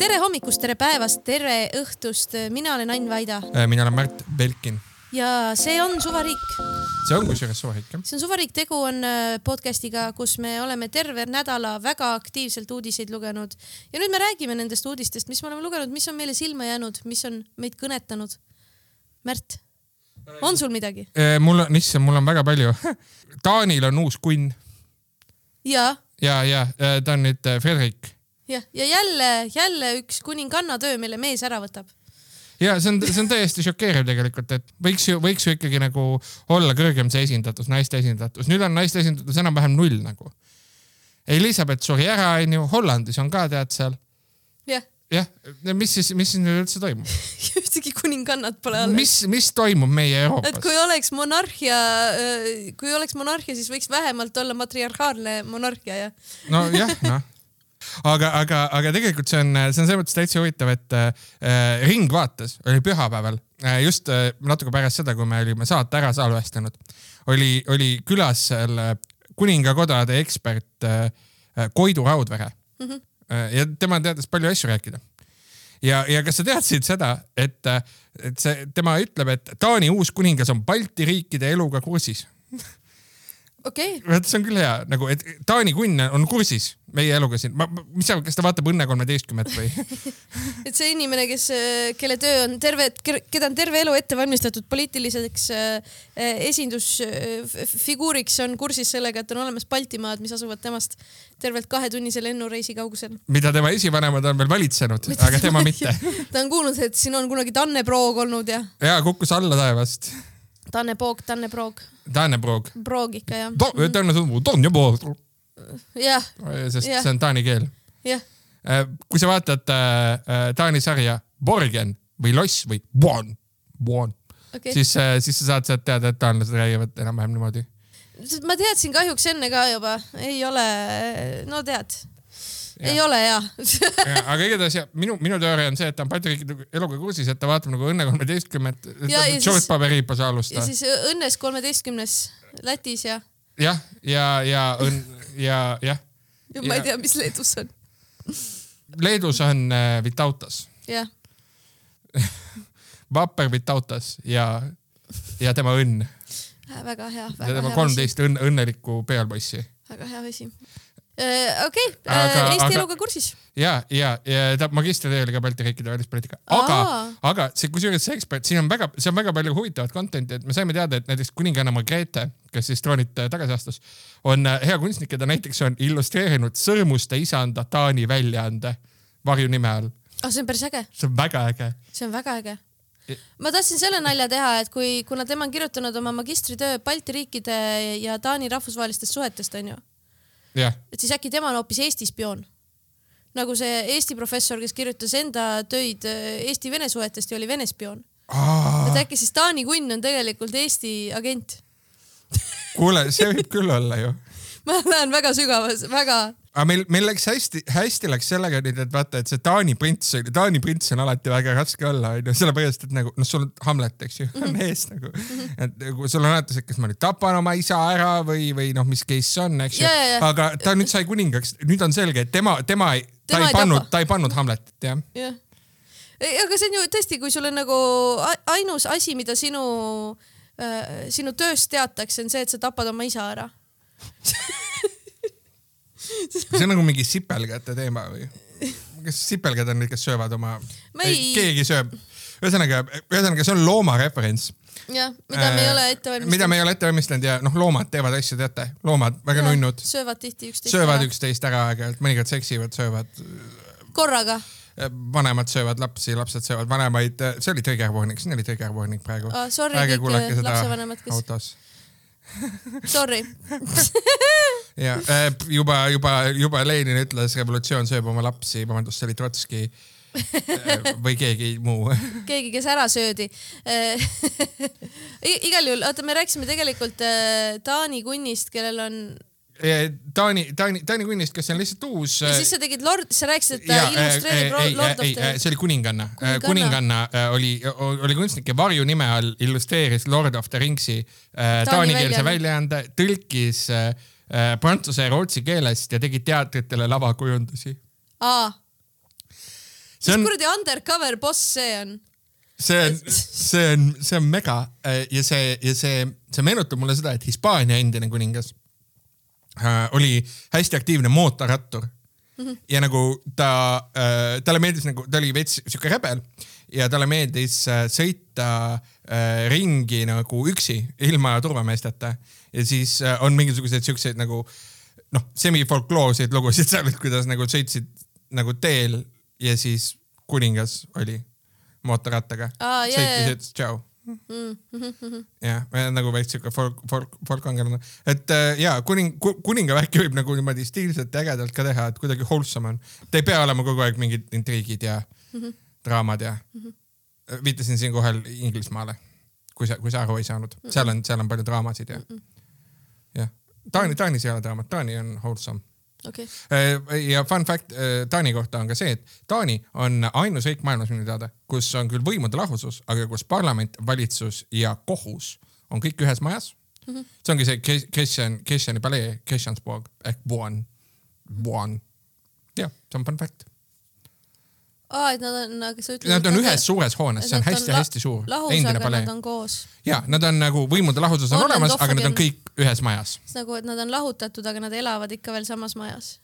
tere hommikust, tere päevast, tere õhtust, mina olen Ain Vaida Äh, mina olen Märt Belkin. ja see on Suvariik. see on kusjuures suvariik jah. see on Suvariik, tegu on äh, podcast'iga, kus me oleme terve nädala väga aktiivselt uudiseid lugenud ja nüüd me räägime nendest uudistest, mis me oleme lugenud, mis on meile silma jäänud, mis on meid kõnetanud. Märt, on sul midagi? mul on, issand, mul on väga palju. Taanil on uus kunn ja, ja, ja äh, ta on nüüd äh, Fredrik. jah, ja jälle, jälle üks kuninganna töö, mille mees ära võtab. ja see on, see on täiesti šokeeriv tegelikult, et võiks ju, võiks ju ikkagi nagu olla kõrgem see esindatus, naiste esindatus. nüüd on naiste esindatus enam-vähem null nagu. Elizabeth suri ära, onju, Hollandis on ka tead seal. jah, jah, mis siis, mis siis nüüd üldse toimub? ühtegi kuningannat pole alles. mis, mis toimub meie et Euroopas kui? oleks monarhia, kui oleks monarhia, siis võiks vähemalt olla matriarhaalne monarhia ja nojah, noh aga, aga, aga tegelikult see on, see on selles mõttes täitsa huvitav, et äh, Ringvaates oli pühapäeval äh, just äh, natuke pärast seda, kui me olime saate ära salvestanud, oli, oli külas seal äh, kuningakodade ekspert äh, äh, Koidu Raudvere mm. -hmm. ja tema teadis palju asju rääkida. ja, ja kas sa teadsid seda, et, et see, tema ütleb, et Taani uus kuningas on Balti riikide eluga kursis okei okay., vot see on küll hea, nagu, et Taani kunn on kursis meie eluga siin. mis sa, kas ta vaatab Õnne kolmeteistkümmet või? et see inimene, kes, kelle töö on terve, keda on terve elu ette valmistatud poliitiliseks äh, esindusfiguuriks, on kursis sellega, et on olemas Baltimaad, mis asuvad temast tervelt kahetunnise lennureisi kaugusel. mida tema esivanemad on veel valitsenud, aga tema mitte. ta on kuulnud, et siin on kunagi Tanne Proog olnud ja ja kukkus alla taevast. Tanne Poog, Tanne Proog, Taaneproog. Proog ikka jah. Taane sõnum, Taane pool, jah, sest Jah. see on taani keel. jah, kui sa vaatad äh, äh, Taani sarja Borgen või Loss või Buon, okei okay.. siis, siis sa saad sealt teada, et taanlased räägivad enam-vähem niimoodi. ma teadsin kahjuks enne ka juba, ei ole, no tead, ei ole hea aga igatahes ja minu, minu teooria on see, et ta on Balti riikide eluga kursis, et ta vaatab nagu Õnne kolmeteistkümmet. Ja- ja George Paberipa ja alusta. siis Õnnes kolmeteistkümnes Lätis ja, jah, ja, ja õnn ja jah, ja ma ei Ja- tea, mis Leedus on, Leedus on äh, Vitautas, jah. Vapper Vitautas ja, ja tema õnn väga hea, ja tema kolmteist õnn, õnnelikku pealpoissi. väga hea vesi. okei, Aga- Eesti eluga kursis. ja, ja, ja ta magistritöö oli ka Balti riikide välispoliitika, aga aga see, kusjuures see ekspert, siin on väga, see on väga palju huvitavat content'i, et me saime teada, et näiteks kuninganna Margrethe, kes siis troonilt äh, tagasi astus, on äh, hea kunstnik ja ta näiteks on illustreerinud Sõrmuste isanda Taani väljaande varjunime all. ah, see on päris äge, see on väga äge. see on väga äge ma tahtsin selle nalja teha, et kui, kuna tema on kirjutanud oma magistritöö Balti riikide ja Taani rahvusvahelistest suhetest onju, et siis äkki tema on hoopis Eesti spioon. nagu see Eesti professor, kes kirjutas enda töid äh, Eesti-Vene suhetest ja oli Vene spioon. et äkki siis Taani kunn on tegelikult Eesti agent. kuule, see võib küll olla ju. ma lähen väga sügavas, väga, aga meil, meil läks hästi, hästi läks sellega nüüd, et vaata, et see Taani prints Taani prints on alati väga raske olla, onju, sellepärast et nagu noh, sul on Hamlet, eks ju, on ees nagu, et nagu sul on alati see, kas ma nüüd tapan oma isa ära või, või noh, mis case see on, eks ju ja, ja., aga ta nüüd sai kuningaks, nüüd on selge, et tema, tema ta Tema ei ei pannud ta ei pannud Hamletit, jah. jah. aga see on ju tõesti, kui sul on nagu ainus asi, mida sinu äh,, sinu tööst teatakse, on see, et sa tapad oma isa ära. see on nagu mingi sipelgate teema või? kas sipelgad on need, kes söövad oma Ma, ei- keegi sööb, ühesõnaga, ühesõnaga see on loomareferents jah, mida me ei ole ette valmistanud. Äh, mida me ei ole ette valmistanud ja noh, loomad teevad asju, teate, loomad väga nunnud, söövad tihti üksteist. söövad. üksteist ära aeg-ajalt, mõnikord seksivad, söövad, korraga. vanemad söövad lapsi, lapsed söövad vanemaid, see oli trigger warning, siin oli trigger warning praegu. Ah, sorry ärge kuulake seda lapsevanemad, kes, autos. Sorry. ja äh, juba, juba, juba Lenin ütles, revolutsioon sööb oma lapsi, vabandust, see oli Trotski äh, või keegi muu. keegi, kes ära söödi. igal juhul, oota, me rääkisime tegelikult äh, Taani kunnist, kellel on Taani, Taani, Taani kunnist, kes on lihtsalt uus. ja siis sa tegid lord, sa rääkisid, et ta Jaa, illustreerib äh, ei, Lord of the. see oli kuninganna. Kuninganna. kuninganna äh, oli, oli kunstnik ja varjunime all illustreeris Lord of the Ringsi äh, taanikeelse väljaande, tõlkis äh, äh, prantsuse ja rootsi keelest ja tegi teatritele lavakujundusi. aa, see on mis, kuradi undercover boss see on? see on, see on, see on mega äh, ja see ja see, see meenutab mulle seda, et Hispaania endine kuningas äh, oli hästi aktiivne mootorrattur mm. -hmm. ja nagu ta äh,, talle meeldis nagu, ta oli veits siuke rebel ja talle meeldis äh, sõita äh, ringi nagu üksi, ilma turvameesteta ja siis äh, on mingisuguseid siukseid nagu noh, semifolkloorseid lugusid seal, kuidas nagu sõitsid nagu teel ja siis kuningas oli mootorrattaga sõitis ja ütles tšau. jah, nagu veits siuke folk, folk, folkkangelane, et äh, ja kuning, kuningavärki võib nagu niimoodi stiilselt ja ägedalt ka teha, et kuidagi wholesome on. ta ei pea olema kogu aeg mingid intriigid ja draamad ja viitasin siinkohal Inglismaale, kui sa, kui sa aru ei saanud, seal on, seal on palju draamasid ja, jah. Taani, Taanis ei ole draamat, Taani on wholesome. okei, ja fun fact äh, Taani kohta on ka see, et Taani on ainus riik maailmas minu teada, kus on küll võimude lahusus, aga kus parlament, valitsus ja kohus on kõik ühes majas mm. -hmm. see ongi see Kristjan, Kristjani palee, Kristjansborg ehk Buon, Buon. jah, see on fun fact. aa, et nad on, aga sa ütled. Nad on ühes suures hoones, see on hästi-hästi suur, lahus, aga nad. on koos. ja nad on nagu võimude lahusus on On olemas, aga nad on kõik ühes majas. nagu, et nad on lahutatud, aga nad elavad ikka veel samas majas.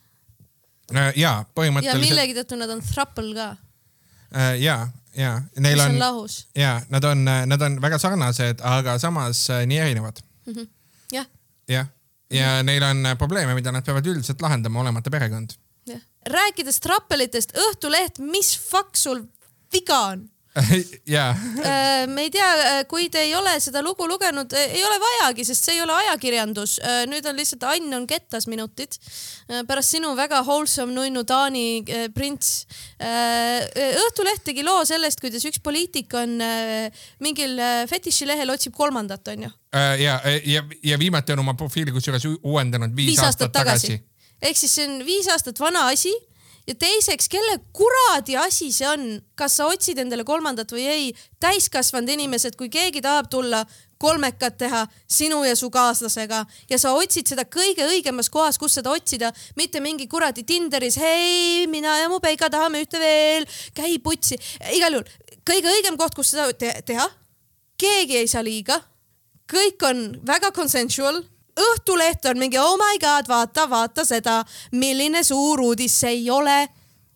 ja ja põhimõtteliselt millegi tõttu nad on throuple ka, äh, ja, ja neil on ja nad on, nad on väga sarnased, aga samas äh, nii erinevad. jah, jah, ja neil on äh, probleeme, mida nad peavad üldiselt lahendama, olemata perekond. Rääkides trappelitest, Õhtuleht, mis fuck sul viga on? ja, me ei tea, kui te ei ole seda lugu lugenud, ei ole vajagi, sest see ei ole ajakirjandus. nüüd on lihtsalt Ann on kettas minutid pärast sinu väga wholesome nunnu Taani äh, prints. Õhtuleht tegi loo sellest, kuidas üks poliitik on äh, mingil äh, fetišilehel otsib kolmandat, onju. ja, ja, ja viimati on oma profiili kusjuures uuendanud viis, viis aastat tagasi. Ehk siis see on viis aastat vana asi. Ja teiseks, kelle kuradi asi see on, kas sa otsid endale kolmandat või ei, täiskasvanud inimesed, kui keegi tahab tulla kolmekat teha sinu ja su kaaslasega ja sa otsid seda kõige õigemas kohas, kus seda otsida, mitte mingi kuradi Tinderis, hei, mina ja mu Peika tahame ühte veel, käi putsi. igal juhul kõige õigem koht, kus seda te teha, keegi ei saa liiga, kõik on väga consensual Õhtuleht on mingi oh my god, vaata, vaata seda, milline suur uudis, see ei ole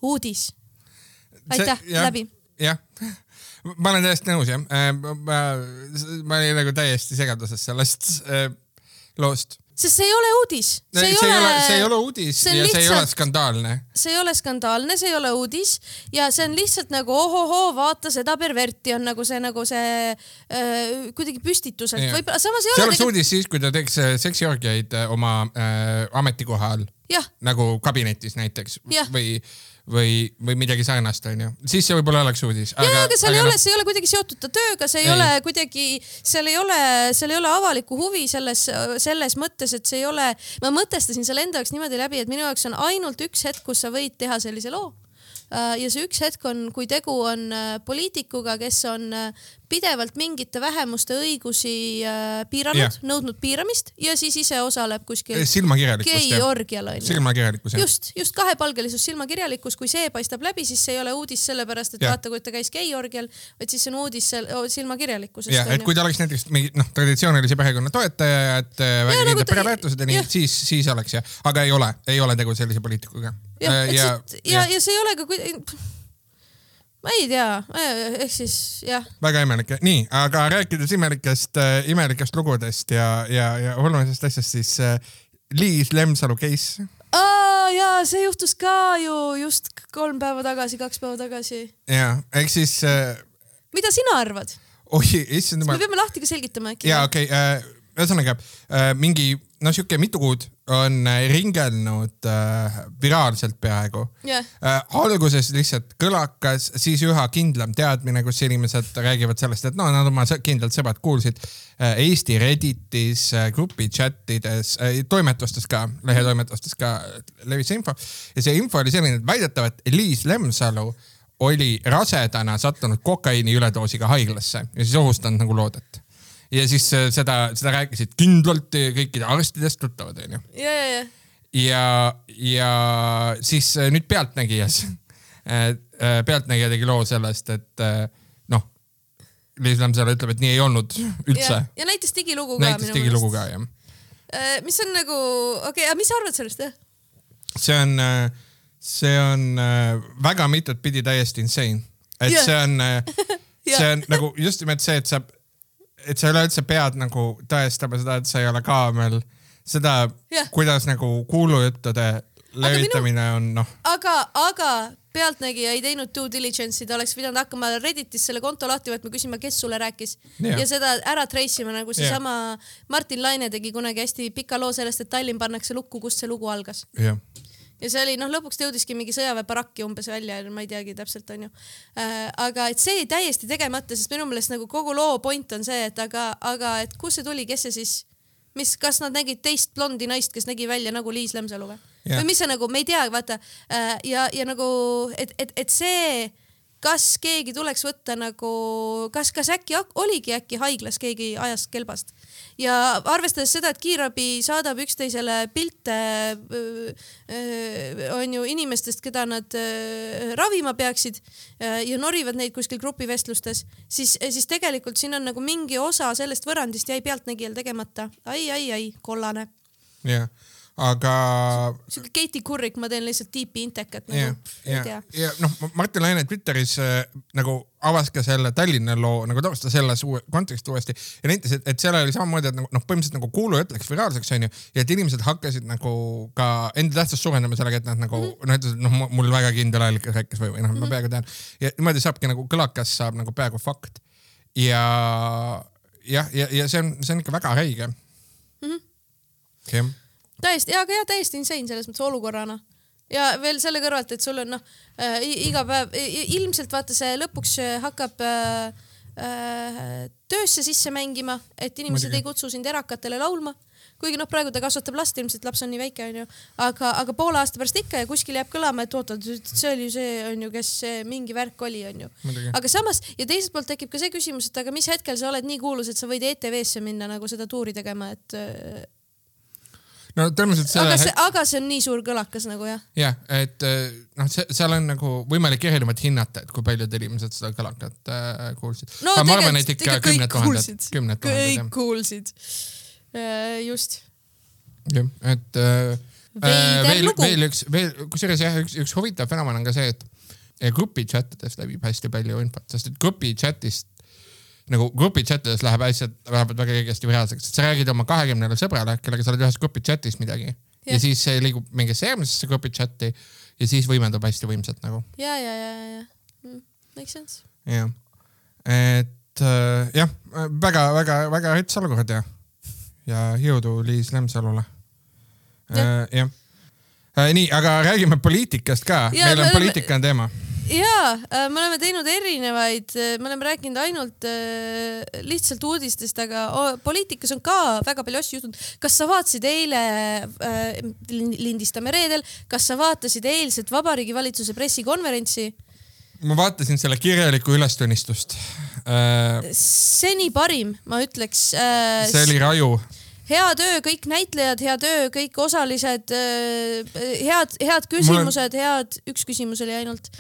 uudis. aitäh, läbi. jah, ma olen täiesti nõus jah. ma, ma olin nagu täiesti segaduses sellest äh, loost. Sest see ei ole uudis. see ei ole, see ei ole uudis see ja see ei ole lihtsalt- skandaalne. see ei ole skandaalne, see ei ole uudis ja see on lihtsalt nagu ohohoo, vaata seda perverti on nagu see, nagu see äh, kuidagi püstituselt võib-olla, samas ei see ole oleks uudis siis, kui ta teeks äh, seksiorgiaid äh, oma äh, ametikohal jah, nagu kabinetis näiteks Jah. või, või, või midagi sarnast, onju. siis see võib-olla oleks uudis. ja, aga seal ei noh, ole, see ei ole kuidagi seotud ta tööga, see ei, Ei. ei ole kuidagi, seal ei ole, seal ei ole avalikku huvi selles, selles mõttes, et see ei ole, ma mõtestasin selle enda jaoks niimoodi läbi, et minu jaoks on ainult üks hetk, kus sa võid teha sellise loo. ja see üks hetk on, kui tegu on äh, poliitikuga, kes on äh, pidevalt mingite vähemuste õigusi äh, piiranud Jah., nõudnud piiramist ja siis ise osaleb kuskil silmakirjalikkust jah, geiorgial onju silmakirjalikkus jah. just, just kahepalgelisus, silmakirjalikkus, kui see paistab läbi, siis see ei ole uudis sellepärast, et ja. vaata, kui ta käis geiorgial, vaid siis see on uudis silmakirjalikkusest. jah, et kui ta oleks näiteks mingi noh, traditsioonilise perekonna toetaja, et äh, väga nagu kindlad ta- pereväärtused ja nii siis, siis oleks jah, aga ei ole, ei ole tegu sellise poliitikuga. jah, et ja, ja, ja, ja see ei ole ka kuidagi, ma ei tea, ehk siis jah, väga imelik, nii, aga rääkides imelikest äh,, imelikest lugudest ja, ja, ja olulisest asjast, siis äh, Liis Lemsalu case. ja see juhtus ka ju just kolm päeva tagasi, kaks päeva tagasi. ja ehk siis äh,, mida sina arvad? oi, issand me jumal, peame lahti ka selgitama äkki. ja okei okay,, ühesõnaga äh, mingi noh, sihuke mitu kuud on äh, ringelnud äh, viraalselt peaaegu. Jah, äh, alguses lihtsalt kõlakas, siis üha kindlam teadmine, kus inimesed räägivad sellest, et no nad oma kindlad sõbrad kuulsid äh, Eesti Redditis äh, grupi chat'ides äh,, toimetustes ka, lehetoimetustes ka levis see info. Ja see info oli selline, et väidetavalt Liis Lemsalu oli rasedana sattunud kokaiini üledoosiga haiglasse ja siis ohustanud nagu loodet ja siis äh, seda, seda rääkisid kindlalt kõikide arstidest tuttavad onju ja, ja, ja ja, ja siis äh, nüüd Pealtnägijas äh, äh, Pealtnägija tegi loo sellest, et äh, noh, Liis Lemsalu ütleb, et nii ei olnud üldse ja,. näitas digilugu ka näitas digilugu ka jah. Äh, mis on nagu, okei okay,, aga mis sa arvad sellest jah? see on, see on äh, väga mitut pidi täiesti insane, et Jah. see on, Jah. see on nagu just nimelt see, et sa, et sa üleüldse pead nagu tõestama seda, et sa ei ole kaamel, seda Jah., kuidas nagu kuulujuttude levitamine on noh, aga, aga Pealtnägija ei teinud due diligence'i, ta oleks pidanud hakkama Redditis selle konto lahti võtma, küsima, kes sulle rääkis Jah. ja seda ära trace ima, nagu seesama Martin Laine tegi kunagi hästi pika loo sellest, et Tallinn pannakse lukku, kust see lugu algas. jah. Ja see oli noh, lõpuks ta jõudiski mingi sõjaväebarakki umbes välja, ma ei teagi täpselt onju äh,. aga et see jäi täiesti tegemata, sest minu meelest nagu kogu loo point on see, et aga, aga et kust see tuli, kes see siis, mis, kas nad nägid teist blondi naist, kes nägi välja nagu Liis Lemsalu või? Või mis see nagu, me ei tea, vaata äh, ja, ja nagu, et, et, et see, kas keegi tuleks võtta nagu, kas, kas äkki oligi äkki haiglas keegi ajast kelbast ja arvestades seda, et kiirabi saadab üksteisele pilte äh, on ju inimestest, keda nad äh, ravima peaksid äh, ja norivad neid kuskil grupivestlustes, siis, siis tegelikult siin on nagu mingi osa sellest võrrandist jäi pealtnägijal tegemata ai,. ai-ai-ai, kollane. jah, aga Keiti Kurrik, ma teen lihtsalt tiipi intekat ja nagu,, ja tea., ja noh, Martin Laine Twitteris äh, nagu avas ka selle Tallinna loo nagu taustas selles uue konteksti uuesti ja nentis, et, et seal oli samamoodi, et nagu noh, põhimõtteliselt nagu kuulujutt läks viraalseks onju ja et inimesed hakkasid nagu ka enda tähtsust suurendama sellega, et nad nagu Mhm. mm -hmm. noh, ütlesid, noh, mul väga kindel allikas rääkis või, või noh, ma peaaegu tean ja niimoodi saabki nagu kõlakas saab nagu peaaegu fakt ja jah, ja, ja see on, see on ikka väga räige mm. Mhm. -hmm. jah täiesti, aga jah, täiesti insane selles mõttes olukorrana ja veel selle kõrvalt, et sul on noh äh, iga päev, ilmselt vaata see lõpuks äh, hakkab äh, äh, töösse sisse mängima, et inimesed Muidugi. ei kutsu sind erakatele laulma. kuigi noh, praegu ta kasvatab last, ilmselt laps on nii väike onju, aga, aga poole aasta pärast ikka ja kuskil jääb kõlama, et oot-oot, see oli see onju, kes mingi värk oli onju. Aga samas ja teiselt poolt tekib ka see küsimus, et aga mis hetkel sa oled nii kuulus, et sa võid ETV-sse minna nagu seda tuuri tegema, et no tõenäoliselt selle aga see, aga see on nii suur kõlakas nagu jah. jah, et eh, noh, seal on nagu võimalik erinevalt hinnata, et kui paljud inimesed seda kõlakat äh, kuulsid no aga ma arvan, et ikka kümned kõik tuhanded kümned kõik tuhanded kuulsid. just. jah, et äh, veel lugu., veel üks, veel kusjuures jah, üks, üks huvitav fenomen on ka see, et grupi chatidest levib hästi palju infot, sest et grupi chatist nagu grupi chatides läheb asjad, lähevad väga kergesti viraalseks, et sa räägid oma kahekümnele sõbrale, kellega sa oled ühes grupi chatis midagi ja, ja siis see liigub mingisse järgmisesse grupi chati ja siis võimendub hästi võimsalt nagu ja, ja, ja, ja, ja mm,. Makes sense. jah, et äh, jah, väga-väga-väga rets olukord ja, ja jõudu Liis Lemsalule. Jah. jah äh,. nii, aga räägime poliitikast ka, Ja, meil me on poliitika on teema. Ja me oleme teinud erinevaid, me oleme rääkinud ainult äh, lihtsalt uudistest, aga poliitikas on ka väga palju asju juhtunud. kas sa vaatasid eile äh,, lindistame reedel, kas sa vaatasid eilset Vabariigi Valitsuse pressikonverentsi? ma vaatasin selle kirjalikku ülestunnistust äh,. seni parim, ma ütleks äh,. see oli raju. hea töö, kõik näitlejad, hea töö, kõik osalised, head, head küsimused, head, üks küsimus oli ainult.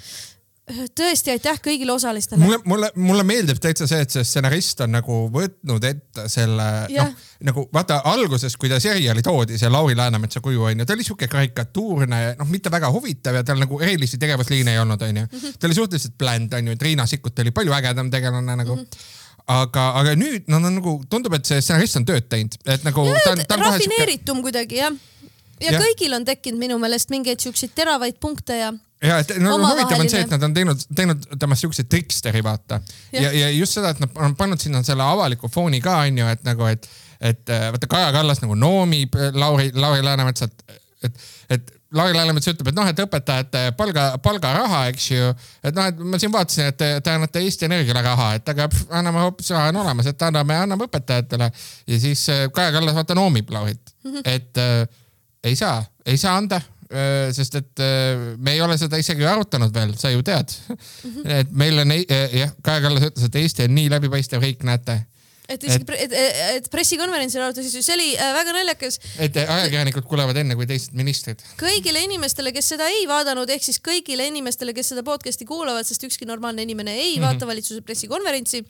Tõesti aitäh kõigile osalistele. mulle, mulle, mulle meeldib täitsa see, et see stsenarist on nagu võtnud ette selle, Jah. noh nagu vaata alguses, kui ta seriaali toodi, see Lauri Läänemetsa kuju onju, ta oli sihuke karikatuurne, noh mitte väga huvitav ja tal nagu erilisi tegevusliine ei olnud onju. ta oli suhteliselt bland onju, et Riina Sikkut oli palju ägedam tegelane nagu mm. -hmm aga, aga nüüd no, no nagu tundub, et see stsenarist on tööd teinud, et nagu ta on, ta on kohe sihuke, rafineeritum kuidagi jah. ja Jah. kõigil on tekkinud minu meelest mingeid siukseid teravaid punkte ja ja et no huvitav on see, et nad on teinud, teinud temast siukse triksteri, vaata. ja, ja, just seda, et nad on pannud sinna selle avaliku fooni ka onju, et nagu, et, et äh, vaata Kaja Kallas nagu noomib äh, Lauri, Lauri Läänemetsat, et, et Lauri Läänemets ütleb, et noh, et õpetajate palga, palgaraha, eks ju, et noh, et ma siin vaatasin, et te, te annate Eesti Energiale raha, et aga pff, anname hoopis raha on olemas, et anname, anname õpetajatele. Ja siis äh, Kaja Kallas vaata noomib Laurit. Mm, -hmm. et äh, ei saa, ei saa anda, sest et äh, me ei ole seda isegi arutanud veel, sa ju tead. et meil on, jah, Kaja Kallas ütles, et Eesti on nii läbipaistev riik, näete. et isegi, et, et, et pressikonverentsil arutasid, see oli äh, väga naljakas. et ajakirjanikud kuulevad enne kui teised ministrid. kõigile inimestele, kes seda ei vaadanud, ehk siis kõigile inimestele, kes seda podcast'i kuulavad, sest ükski normaalne inimene ei mm -hmm. vaata valitsuse pressikonverentsi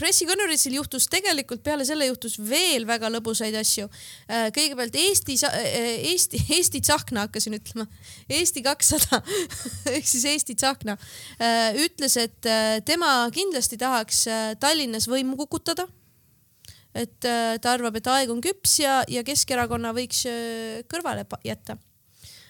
pressikonverentsil juhtus tegelikult peale selle juhtus veel väga lõbusaid asju. Äh, kõigepealt Eesti, äh, Eesti, Eesti Tsahkna hakkasin ütlema, Eesti kakssada ehk siis Eesti Tsahkna äh, ütles, et tema kindlasti tahaks Tallinnas võimu kukutada et ta arvab, et aeg on küps ja, ja Keskerakonna võiks kõrvale jätta.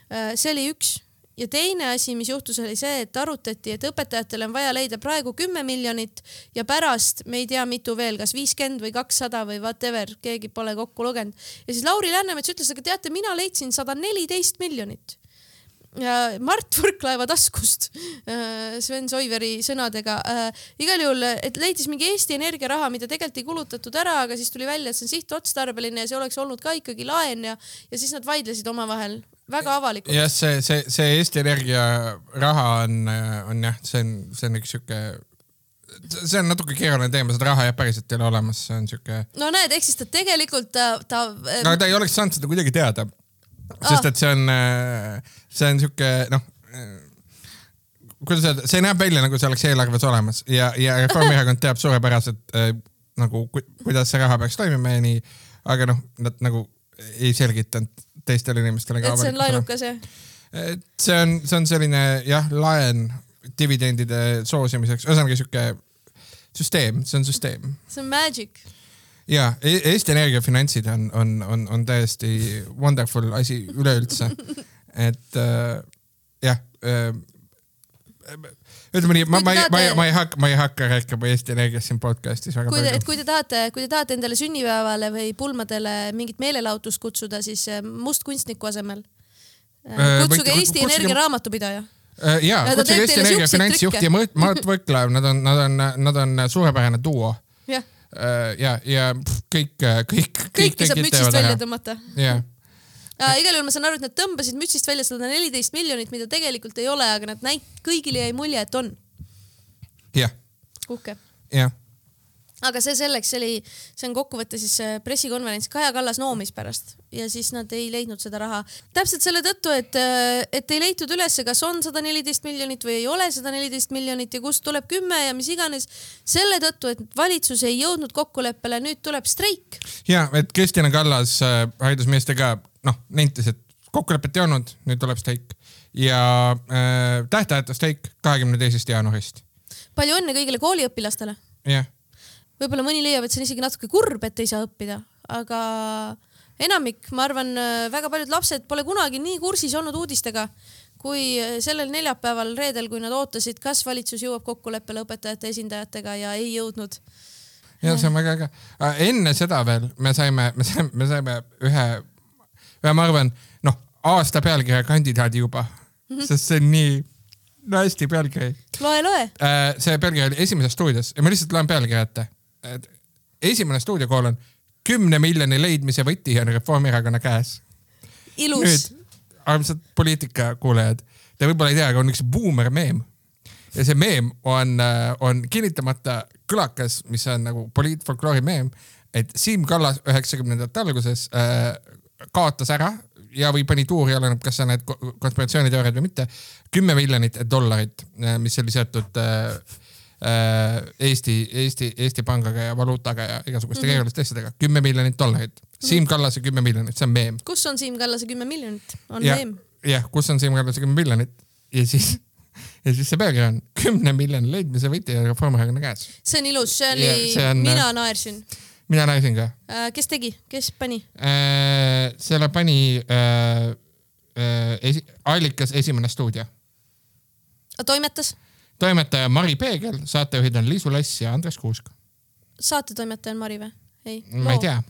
see oli üks ja teine asi, mis juhtus, oli see, et arutati, et õpetajatele on vaja leida praegu kümme miljonit ja pärast me ei tea, mitu veel, kas viiskümmend või kakssada või whatever, keegi pole kokku lugenud. ja siis Lauri Läänemets ütles, aga teate, mina leidsin sada neliteist miljonit Mart Võrklaeva taskust äh, Sven Soiveri sõnadega äh,. igal juhul, et leidis mingi Eesti Energia raha, mida tegelikult ei kulutatud ära, aga siis tuli välja, et see on sihtotstarbeline ja see oleks olnud ka ikkagi laen ja, ja siis nad vaidlesid omavahel väga avalikult. jah, see, see, see Eesti Energia raha on, on jah, see on, see on üks sihuke see on natuke keeruline teema, seda raha jah päriselt ei ole olemas, see on siuke. no näed, ehk siis ta tegelikult ta, ta. aga ta ei oleks saanud seda kuidagi teada. Sest et see on, see on siuke noh, kuidas öelda, see näeb välja nagu see oleks eelarves olemas ja, ja Reformierakond teab suurepäraselt äh, nagu ku, kuidas see raha peaks toimima ja nii, aga noh, nad nagu ei selgitanud teistele inimestele et see on laenukas jah? et see on, see on selline jah, laen dividendide soosimiseks, ühesõnaga sihuke süsteem, see on süsteem. see on magic. Ja e, Eesti Energia finantsid on, on, on, on täiesti wonderful asi üleüldse. et äh, jah äh, ütleme nii, ma, ma, ma, ma, ma ei hakka, ma ei hakka rääkima Eesti Energiast siin podcast'is väga kui te, palju. kui te tahate, kui te tahate endale sünnipäevale või pulmadele mingit meelelahutust kutsuda, siis äh, mustkunstniku asemel äh, äh, kutsuge Eesti kutsuge... Energia raamatupidaja ja, kutsuge Eesti Energia finantsjuht ja Mart Võrklaev, nad on, nad on, nad on suurepärane duo. Ja, ja, ja kõik, kõik, kõik. kõike saab mütsist välja tõmmata. jah äh,. igal juhul ma saan aru, et nad tõmbasid mütsist välja sada neliteist miljonit, mida tegelikult ei ole, aga nad näit-, kõigile jäi mulje, et on. jah. uhke. jah aga see selleks, see oli, see on kokkuvõte siis äh, pressikonverents, Kaja Kallas noomis pärast ja siis nad ei leidnud seda raha. täpselt selle tõttu, et, äh, et ei leitud ülesse, kas on sada neliteist miljonit või ei ole sada neliteist miljonit ja kust tuleb kümme ja mis iganes. selle tõttu, et valitsus ei jõudnud kokkuleppele, nüüd tuleb streik. ja, et Kristina Kallas äh, haridusministriga noh, nentis, et kokkulepet ei olnud, nüüd tuleb streik ja äh, tähtajatu streik kahekümne teisest jaanuarist. palju õnne kõigile kooliõpilastele. jah. Võib-olla mõni leiab, et see on isegi natuke kurb, et ei saa õppida, aga enamik, ma arvan, väga paljud lapsed pole kunagi nii kursis olnud uudistega kui sellel neljapäeval, reedel, kui nad ootasid, kas valitsus jõuab kokkuleppele õpetajate esindajatega ja ei jõudnud ja see on väga äge. enne seda veel me saime, me saime, me saime ühe ja ma arvan, noh, aasta pealkirja kandidaadi juba mm, -hmm. sest see on nii no hästi pealkiri. loe, loe. Äh, see pealkiri oli Esimeses stuudios ja ma lihtsalt loen pealkirja ette. Esimene stuudiokool on kümne miljoni leidmise võti on Reformierakonna käes. ilus. nüüd, armsad poliitikakuulajad, te võib-olla ei tea, aga on üks buumer meem ja see meem on, äh, on kinnitamata kõlakas, mis on nagu poliitfolkloori meem, et Siim Kallas üheksakümnendate alguses äh, kaotas ära ja, või pani tuuri, oleneb, kas sa näed konspiratsiooniteooriaid või mitte, kümme miljonit dollarit, äh, mis oli seotud äh, Eesti, Eesti, Eesti pangaga ja valuutaga ja igasuguste mm -hmm. keeruliste asjadega. kümme miljonit dollarit. Mhm. Siim Kallase kümme miljonit, see on meem. kus on Siim Kallase kümme miljonit? on ja, meem. jah, kus on Siim Kallase kümme miljonit ja siis ja siis see pealkiri on kümne miljoni leidmise võti on Reformierakonna käes. see on ilus, see oli, mina naersin mina näisin ka äh,. kes tegi, kes pani äh,? selle pani äh, äh, esi, allikas Esimene stuudio. toimetas? Toimetaja Mari Peegel, saatejuhid on Liisu Lass ja Andres Kuusk. saatetoimetaja on Mari või? ei. ma ei tea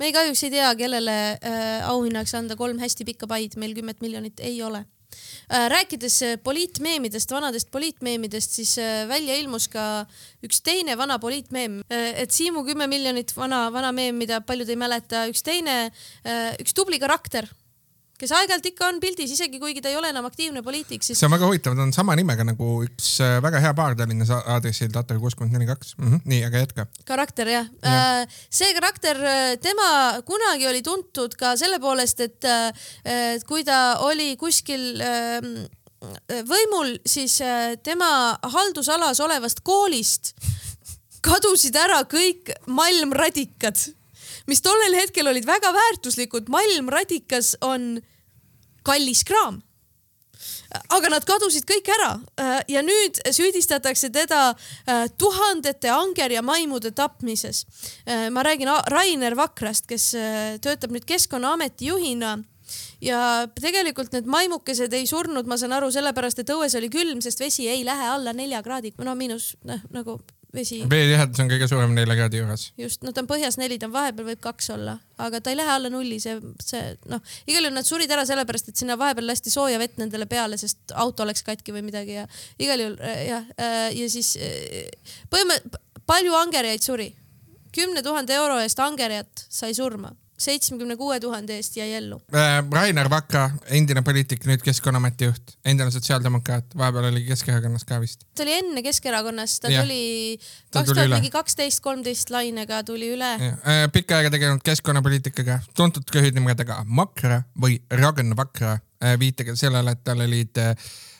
me kahjuks ei tea, kellele äh, auhinnaks anda kolm hästi pikka paid, meil kümmet miljonit ei ole Äh, rääkides äh, poliitmeemidest, vanadest poliitmeemidest, siis äh, välja ilmus ka üks teine vana poliitmeem, et Siimu kümme miljonit vana, vana meem, mida paljud ei mäleta, üks teine, üks tubli karakter, kes aeg-ajalt ikka on pildis, isegi kuigi ta ei ole enam aktiivne poliitik, siis see on väga huvitav, ta on sama nimega nagu üks äh, väga hea baar Tallinnas aadressil Tatar kuuskümmend neli kaks. nii, aga jätka. karakter jah ja.. see karakter, tema kunagi oli tuntud ka selle poolest, et äh, kui ta oli kuskil ähm, võimul, siis äh, tema haldusalas olevast koolist kadusid ära kõik malmradikad, mis tollel hetkel olid väga väärtuslikud. malmradikas on kallis kraam aga nad kadusid kõik ära äh, ja nüüd süüdistatakse teda äh, tuhandete anger ja maimude tapmises. ma räägin Rainer Vakrast, kes äh, töötab nüüd Keskkonnaameti juhina ja tegelikult need maimukesed ei surnud, ma saan aru, sellepärast et õues oli külm, sest vesi ei lähe alla nelja kraadi, no miinus noh, nagu vesi veetihedus on kõige suurem nelja kraadi juures. just, no ta on põhjas neli, ta on vahepeal võib kaks olla, aga ta ei lähe alla nulli, see, see noh, igal juhul nad surid ära sellepärast, et sinna vahepeal lasti sooja vett nendele peale, sest auto läks katki või midagi ja igal juhul äh, jah, ja siis äh, põhimõtteliselt palju angerjaid suri. kümne tuhande euro eest angerjat sai surma, seitsmekümne kuue tuhande eest jäi ellu. Äh, Rainer Vakra, endine poliitik, nüüd Keskkonnaameti juht, endine sotsiaaldemokraat, vahepeal oli Keskerakonnas ka vist. ta oli enne Keskerakonnas, ta Jah. tuli kaks tuli tuhat mingi kaksteist, kolmteist lainega tuli üle. pikka aega tegelenud keskkonnapoliitikaga, tuntud köhidnimedega Makra või Ragn Vakra, viitega sellele, et tal olid äh,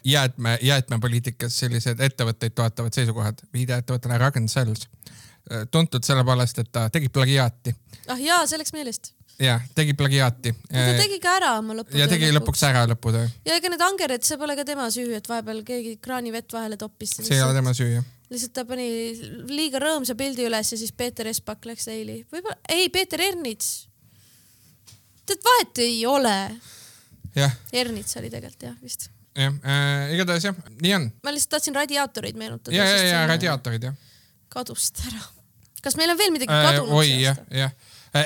jäätme, jäätmepoliitikas sellised ettevõtteid toetavad seisukohad, viide ettevõttele Ragn Cells. Tuntud selle poolest, et ta tegi plagiaati ah jaa, see läks meelest. ja tegi plagiaati. ta tegi ka ära oma lõputöö. ja tegi lõpuks ära lõputöö, ja ega need angered, see pole ka tema süü, et vahepeal keegi kraanivett vahele toppis. see ei ole tema süü jah. lihtsalt ta pani liiga rõõmsa pildi üles ja siis Peeter Espak läks eili. võib-olla, ei, Peeter Ernits. tead, vahet ei ole. jah, Ernits oli tegelikult jah, vist. jah äh,, igatahes jah, nii on. ma lihtsalt tahtsin radiaatoreid meenutada. ja, ja, ja. radiaatorid jah kadusid ära. Kas meil on veel midagi äh,. kadunud oi see jah jah.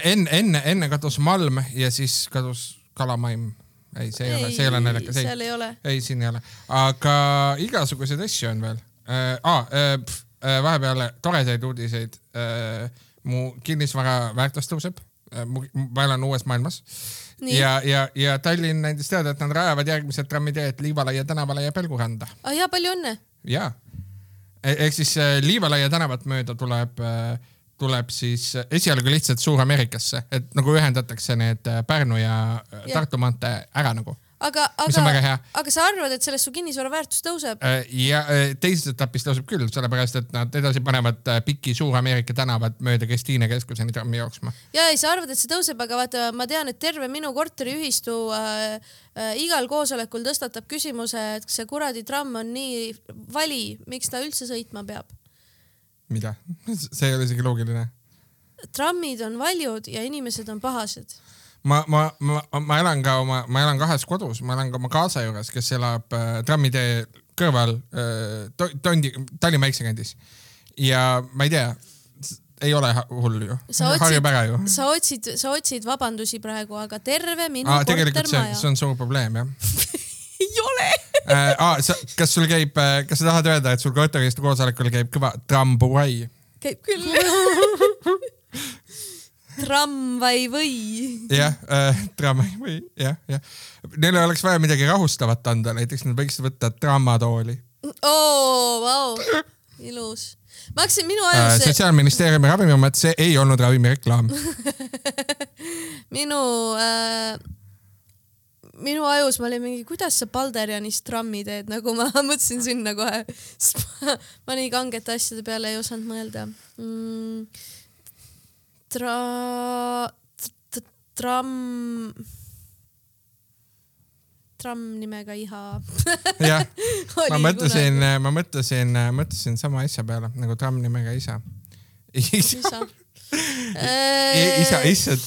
enne, enne, enne kadus malm ja siis kadus kalamaim. ei, see ei ole, see ei ole naljakas, ei, seal ei ole. ei siin ei ole, aga igasuguseid asju on veel äh,. Ah, äh, äh, vahepeal toredaid uudiseid äh,. mu kinnisvara väärtus tõuseb äh,. ma elan uues maailmas Nii. ja, ja, ja Tallinn andis teada, et nad rajavad järgmised trammiteed Liivalaia tänavale ja Pelguranda ah jaa, palju õnne. ja ehk siis äh, Liivalaia tänavat mööda tuleb, tuleb siis äh, esialgu lihtsalt Suur-Ameerikasse, et nagu ühendatakse need äh, Pärnu ja äh, Jah. Tartu maantee ära nagu. aga, aga, aga sa arvad, et sellest su kinnisvara väärtus tõuseb? ja äh, teises etapis tõuseb küll, sellepärast et nad edasi panevad äh, piki Suur-Ameerika tänavat mööda Kristiine keskuseni trammi jooksma. ja ei, sa arvad, et see tõuseb, aga vaata, ma tean, et terve minu korteriühistu äh, äh, igal koosolekul tõstatab küsimuse, et see kuradi tramm on nii vali, miks ta üldse sõitma peab. mida? see ei ole isegi loogiline. trammid on valjud ja inimesed on pahased. ma, ma, ma, ma elan ka oma, ma elan kahes kodus, ma elan ka oma kaasa juures, kes elab äh, trammitee kõrval äh, to, Tondi, Tallinna Väiksekandis. ja ma ei tea, ei ole hull ju, sa harjub ära ju otsid, sa otsid, sa otsid vabandusi praegu, aga terve minu ah,. tegelikult see, see on suur probleem jah ei ole. äh,. Ah, sa, kas sul käib, kas sa tahad öelda, et sul korteriühistu koosolekul käib kõva trambuai? käib küll. tramvai või? jah äh,, trammi või jah, jah. Neile oleks vaja midagi rahustavat anda, näiteks nad võiksid võtta trammatooli oo, vau, ilus. ma hakkasin, minu äh,. ajus, sotsiaalministeeriumi ravimiamet, see ei olnud ravimireklaam. minu äh,, minu ajus ma olin mingi, kuidas sa Balderianist trammi teed, nagu ma mõtlesin sinna kohe. ma nii kangete asjade peale ei osanud mõelda mm,. Tra-, tramm, tramm nimega Iha. jah, ma mõtlesin, ma mõtlesin, mõtlesin sama asja peale nagu tramm nimega isa. isa, isa. issand,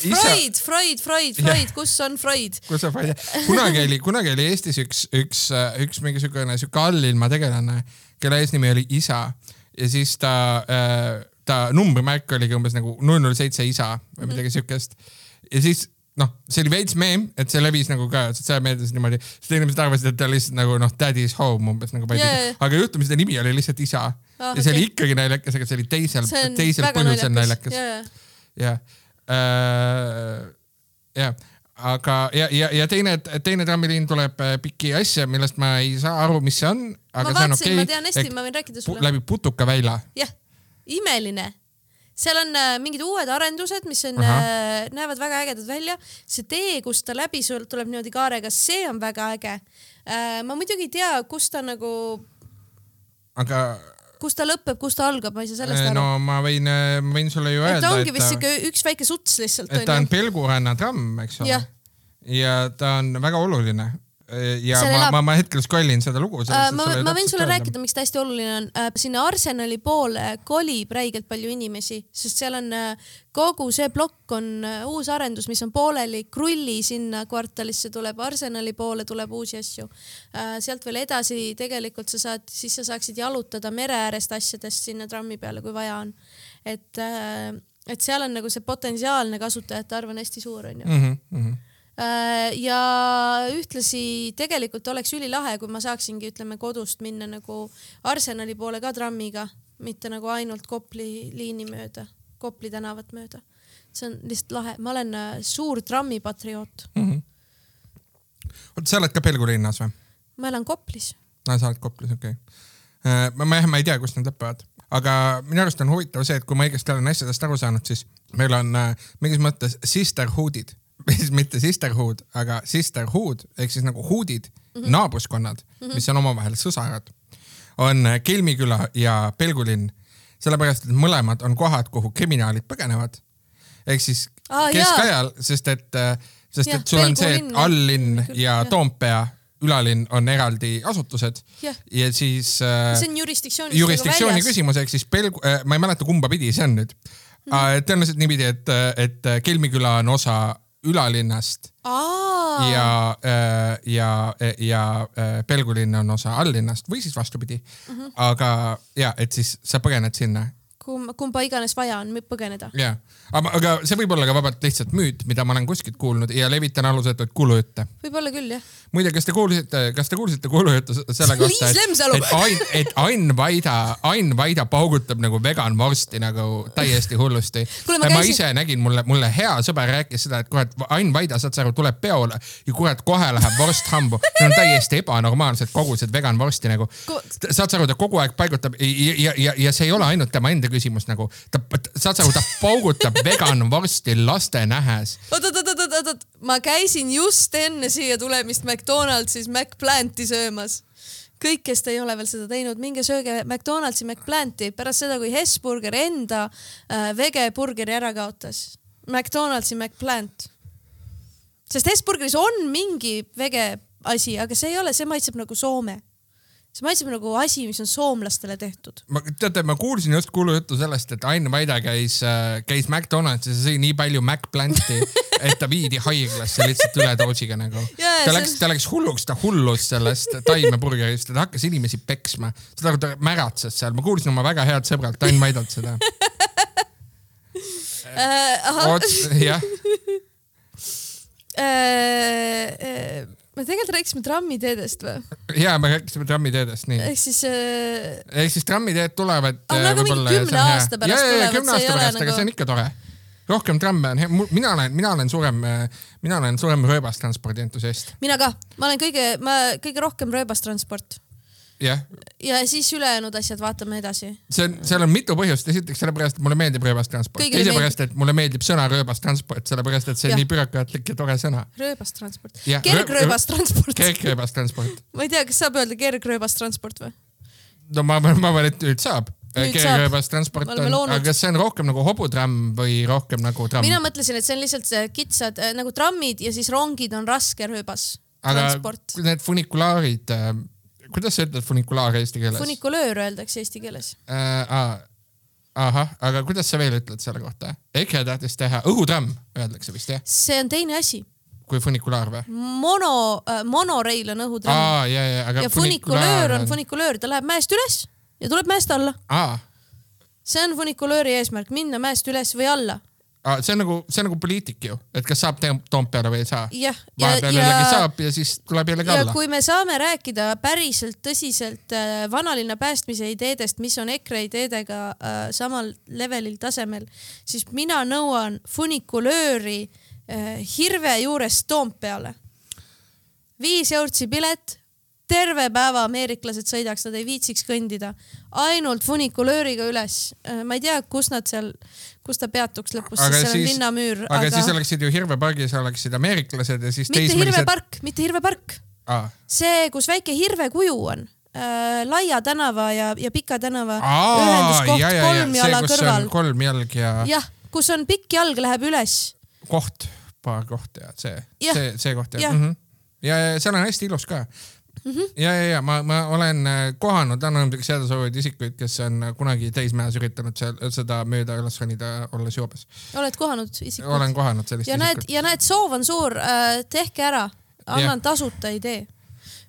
Freud, Freud, Freud, Freud, kus on Freud? kus sa panid, kunagi oli, kunagi oli Eestis üks, üks, üks mingi siukene siuke allilma tegelane, kelle eesnimi oli isa ja siis ta, ta numbrimärk oligi umbes nagu null null seitse isa või midagi siukest ja siis noh, see oli veits meem, et see levis nagu ka sotsiaalmeedias niimoodi, sest inimesed arvasid, et ta lihtsalt nagu noh, daddy's home umbes nagu yeah. aga juhtumisi ta nimi oli lihtsalt isa Ah, ja see oli okei. ikkagi naljakas, aga see oli teisel, teisel põhjusel naljakas naljakas. jaa, jah, jah, aga ja, ja, ja teine, teine trammiliin tuleb äh, Piki asja, millest ma ei saa aru, mis see on. ma vaatasin okay,, ma tean hästi, ma võin rääkida sulle. läbi Putukaväila. jah, imeline seal on äh, mingid uued arendused, mis on, äh, näevad väga ägedad välja. see tee, kust ta läbi sul tuleb niimoodi kaarega, see on väga äge äh,. ma muidugi ei tea, kus ta nagu. aga kus ta lõpeb, kus ta algab, ma ei saa sellest aru. no ma võin, ma võin sulle ju öelda. ta ongi vist siuke üks väike suts lihtsalt. et ta on Pelguranna tramm, eks ole. ja ta on väga oluline ja Seal ma elab..., ma, ma hetkel scroll in seda lugu. Uh, ma, ma võin sulle rääkida, miks ta hästi oluline on uh,. sinna Arsenali poole kolib räigelt palju inimesi, sest seal on kogu see plokk on uus arendus, mis on pooleli. Krulli sinna kvartalisse tuleb, Arsenali poole tuleb uusi asju sealt veel edasi tegelikult sa saad, siis sa saaksid jalutada mere äärest asjadest sinna trammi peale, kui vaja on. et et seal on nagu see potentsiaalne kasutajate arv on hästi suur, onju. -hmm. Äh, ja ühtlasi tegelikult oleks ülilahe, kui ma saaksingi, ütleme kodust minna nagu Arsenali poole ka trammiga, mitte nagu ainult Kopli liini mööda, Kopli tänavat mööda. see on lihtsalt lahe, ma olen äh, suur trammipatrioot mm. -hmm. oota, sa oled ka Pelgu linnas või? ma elan Koplis. aa, sa oled Koplis, okei okay. Äh, ma, ma, ma ei tea, kust nad lõpevad, aga minu arust on huvitav see, et kui ma õigesti olen asjadest aru saanud, siis meil on mingis mõttes sisterhood'id mitte sisterhood, aga sisterhood ehk siis nagu huudid mm, -hmm. naabruskonnad mm, -hmm. mis on omavahel sõsarad, on Kelmiküla ja Pelgulinn. sellepärast, et mõlemad on kohad, kuhu kriminaalid põgenevad. ehk siis ah, keskajal, sest et, sest ja, et sul on see, et alllinn ja Toompea ülalinn on eraldi asutused ja, ja siis äh,. see on jurisdiktsiooni. jurisdiktsiooni küsimus, ehk siis Pelgu äh,, ma ei mäleta, kumba pidi see on nüüd mm. -hmm. tõenäoliselt niipidi, et, et Kelmiküla on osa ülalinnast Aa. ja, äh, ja, ja äh, Pelgulinn on osa alllinnast või siis vastupidi mm. -hmm. aga ja, et siis sa põgened sinna. Kumba, kumba iganes vaja on põgeneda. ja, aga, aga see võib olla ka vabalt lihtsalt müüt, mida ma olen kuskilt kuulnud ja levitan alusetuid kuulujutte. võib-olla küll jah muide, kas te kuulsite, kas te kuulsite kuulujuttu selle kohta, et, et Ain, et Ain Vaida, Ain Vaida paugutab nagu vegan vorsti nagu täiesti hullusti. ma, ma ise nägin, mulle, mulle hea sõber rääkis seda, et kurat, Ain Vaida, saad sa aru, tuleb peole ja kurat, kohe läheb vorst hambu. Need on täiesti ebanormaalsed kogused vegan vorsti nagu. saad sa aru, ta kogu aeg paigutab ja, ja, ja, ja see ei ole ainult tema enda küsimus nagu. ta, saad sa aru, ta paugutab vegan vorsti laste nähes. oot, oot, oot, oot, oot, ma käisin just enne siia tulemist McDonaldsis McPlanti söömas. kõik, kes te ei ole veel seda teinud, minge sööge McDonaldsi McPlanti pärast seda, kui Hesburger enda äh, vegeburgeri ära kaotas. McDonaldsi McPlant. sest Hesburgeris on mingi vege asi, aga see ei ole, see maitseb nagu Soome see maitseb nagu asi, mis on soomlastele tehtud. ma, teate, ma kuulsin just kuulujuttu sellest, et Ain Vaida käis, äh, käis McDonaldsis ja sõi nii palju McPlanti, et ta viidi haiglasse lihtsalt üledoosiga nagu. ta läks, ta läks hulluks, ta hullus sellest taimeburgerist ja ta hakkas inimesi peksma. saad aru, ta märatses seal, ma kuulsin oma väga head sõbralt Ain Vaidalt seda uh,. jah uh, uh, me tegelikult rääkisime trammiteedest või? ja, me rääkisime trammiteedest, nii. ehk siis äh.... ehk siis trammiteed tulevad. aga nagu mingi kümne aasta pärast tulevad. ja, ja kümne aasta pärast, aga nagu... see on ikka tore. rohkem tramme on hea, mina olen, mina olen suurem, mina olen suurem rööbastranspordi entusiast. mina ka, ma olen kõige, ma kõige rohkem rööbastransport jah. ja siis ülejäänud asjad vaatame edasi. see on, seal on mitu põhjust, esiteks sellepärast, et mulle meeldib rööbastransport, teise pärast, et mulle meeldib sõna rööbastransport, sellepärast et see on ja. nii bürokraatlik ja tore sõna. rööbastransport, kergrööbastransport. kergrööbastransport. ma ei tea, kas saab öelda kergrööbastransport või? no ma, ma arvan, et nüüd saab kergrööbastransport on, aga kas see on rohkem nagu hobutramm või rohkem nagu tramm? mina mõtlesin, et see on lihtsalt kitsad äh, nagu trammid ja siis rongid on raske rööbas. aga transport. need funikulaarid äh, kuidas sa ütled funikulaar eesti keeles? funikulöör öeldakse eesti keeles äh,. ahah, aga kuidas sa veel ütled selle kohta? EKRE tahtis teha õhutramm, öeldakse vist jah? see on teine asi kui funikulaar või? mono äh,, monoreil on õhutramm. aa, ja, ja, aga. ja funikulöör on, on funikulöör, ta läheb mäest üles ja tuleb mäest alla. see on funikulööri eesmärk, minna mäest üles või alla see on nagu, see on nagu poliitik ju, et kas saab Toompeale või ei saa. vahepeal jällegi saab ja siis tuleb jällegi alla. kui me saame rääkida päriselt tõsiselt äh, vanalinna päästmise ideedest, mis on EKRE ideedega äh, samal levelil tasemel, siis mina nõuan funikulööri äh, Hirve juurest Toompeale. viis eurtsi pilet, terve päeva ameeriklased sõidaks, nad ei viitsiks kõndida, ainult funikulööriga üles. ma ei tea, kus nad seal, kus ta peatuks lõpus, sest seal on siis- linnamüür, aga aga, siis oleksid ju Hirve pargis oleksid ameeriklased ja siis mitte teismelised. Hirvepark, mitte Hirvepark, aa, see, kus väike Hirve kuju on äh,. Laia tänava ja, ja Pika tänava aa, ühenduskoht ja, ja, ja kolm see, jala kus kõrval on. kolm jalg ja jah, kus on pikk jalg läheb üles. koht, paar kohta ja see, see, see koht ja Jah. mm. -hmm. ja, ja seal on hästi ilus ka mm. -hmm. ja, ja, ja ma, ma olen äh, kohanud anonüümseks jääda soovivaid isikuid, kes on äh, kunagi täismäes üritanud seal seda mööda üles ronida, olles joobes. oled kohanud isikut? olen kohanud sellist ja näed, isikut. ja näed, soov on suur äh,, tehke ära, annan Jah. tasuta idee.